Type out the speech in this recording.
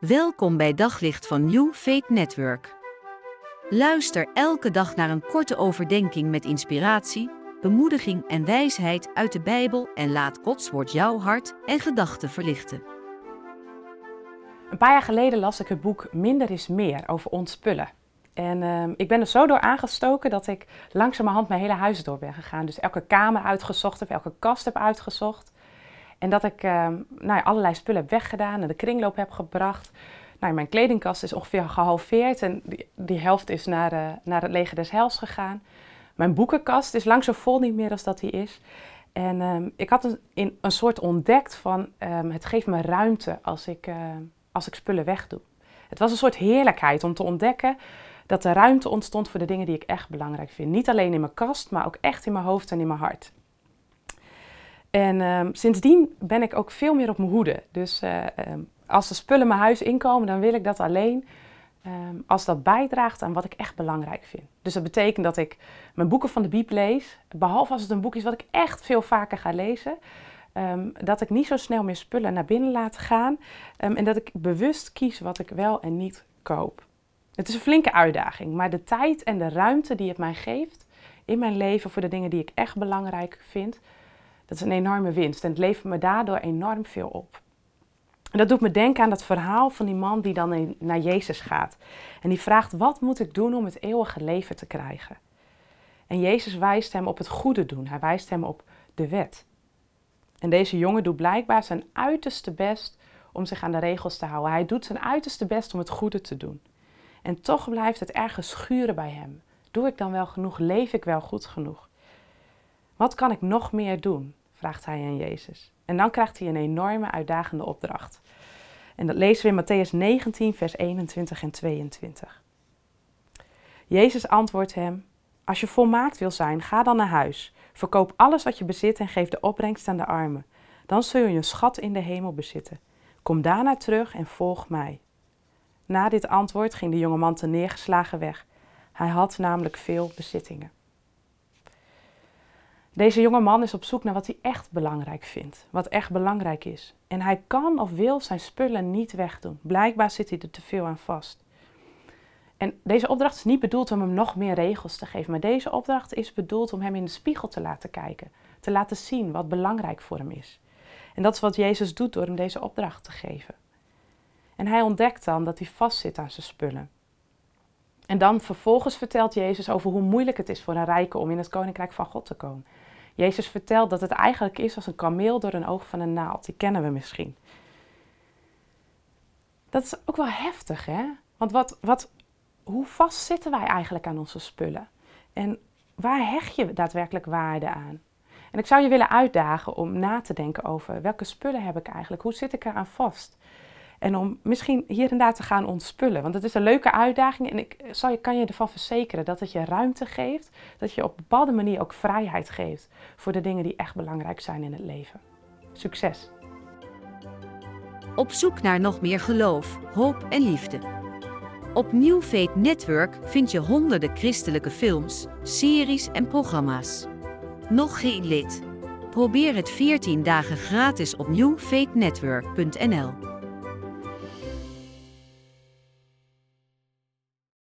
Welkom bij Daglicht van New Faith Network. Luister elke dag naar een korte overdenking met inspiratie, bemoediging en wijsheid uit de Bijbel en laat Gods woord jouw hart en gedachten verlichten. Een paar jaar geleden las ik het boek Minder is meer over ontspullen. En uh, ik ben er zo door aangestoken dat ik langzamerhand mijn hele huis door ben gegaan. Dus elke kamer uitgezocht heb, elke kast heb uitgezocht. En dat ik uh, nou allerlei spullen heb weggedaan en de kringloop heb gebracht. Nou, mijn kledingkast is ongeveer gehalveerd en die, die helft is naar, uh, naar het leger des gegaan. Mijn boekenkast is lang zo vol niet meer als dat die is. En um, ik had een, in, een soort ontdekt van um, het geeft me ruimte als ik, uh, als ik spullen wegdoe. Het was een soort heerlijkheid om te ontdekken dat er ruimte ontstond voor de dingen die ik echt belangrijk vind. Niet alleen in mijn kast, maar ook echt in mijn hoofd en in mijn hart. En um, sindsdien ben ik ook veel meer op mijn hoede. Dus uh, um, als de spullen mijn huis inkomen, dan wil ik dat alleen um, als dat bijdraagt aan wat ik echt belangrijk vind. Dus dat betekent dat ik mijn boeken van de Biep lees, behalve als het een boek is wat ik echt veel vaker ga lezen. dat ik niet zo snel meer spullen naar binnen laat gaan en dat ik bewust kies wat ik wel en niet koop. Het is een flinke uitdaging, maar de tijd en de ruimte die het mij geeft in mijn leven voor de dingen die ik echt belangrijk vind, dat is een enorme winst en het levert me daardoor enorm veel op. En dat doet me denken aan dat verhaal van die man die dan naar Jezus gaat. En die vraagt, wat moet ik doen om het eeuwige leven te krijgen? En Jezus wijst hem op het goede doen. Hij wijst hem op de wet. En deze jongen doet blijkbaar zijn uiterste best om zich aan de regels te houden. Hij doet zijn uiterste best om het goede te doen. En toch blijft het ergens schuren bij hem. Doe ik dan wel genoeg? Leef ik wel goed genoeg? Wat kan ik nog meer doen? Vraagt hij aan Jezus. En dan krijgt hij een enorme uitdagende opdracht. En dat lezen we in Matthäus 19, vers 21 en 22. Jezus antwoordt hem: Als je volmaakt wil zijn, ga dan naar huis. Verkoop alles wat je bezit en geef de opbrengst aan de armen. Dan zul je een schat in de hemel bezitten. Kom daarna terug en volg mij. Na dit antwoord ging de jonge man te neergeslagen weg. Hij had namelijk veel bezittingen. Deze jonge man is op zoek naar wat hij echt belangrijk vindt, wat echt belangrijk is. En hij kan of wil zijn spullen niet wegdoen. Blijkbaar zit hij er te veel aan vast. En deze opdracht is niet bedoeld om hem nog meer regels te geven, maar deze opdracht is bedoeld om hem in de spiegel te laten kijken, te laten zien wat belangrijk voor hem is. En dat is wat Jezus doet door hem deze opdracht te geven. En hij ontdekt dan dat hij vastzit aan zijn spullen. En dan vervolgens vertelt Jezus over hoe moeilijk het is voor een rijke om in het koninkrijk van God te komen. Jezus vertelt dat het eigenlijk is als een kameel door een oog van een naald. Die kennen we misschien. Dat is ook wel heftig, hè? Want wat, wat, hoe vast zitten wij eigenlijk aan onze spullen? En waar hecht je daadwerkelijk waarde aan? En ik zou je willen uitdagen om na te denken over welke spullen heb ik eigenlijk? Hoe zit ik eraan vast? En om misschien hier en daar te gaan ontspullen. Want het is een leuke uitdaging en ik zal, kan je ervan verzekeren dat het je ruimte geeft. Dat je op een bepaalde manier ook vrijheid geeft voor de dingen die echt belangrijk zijn in het leven. Succes! Op zoek naar nog meer geloof, hoop en liefde. Op New Faith Network vind je honderden christelijke films, series en programma's. Nog geen lid? Probeer het 14 dagen gratis op newfaithnetwork.nl.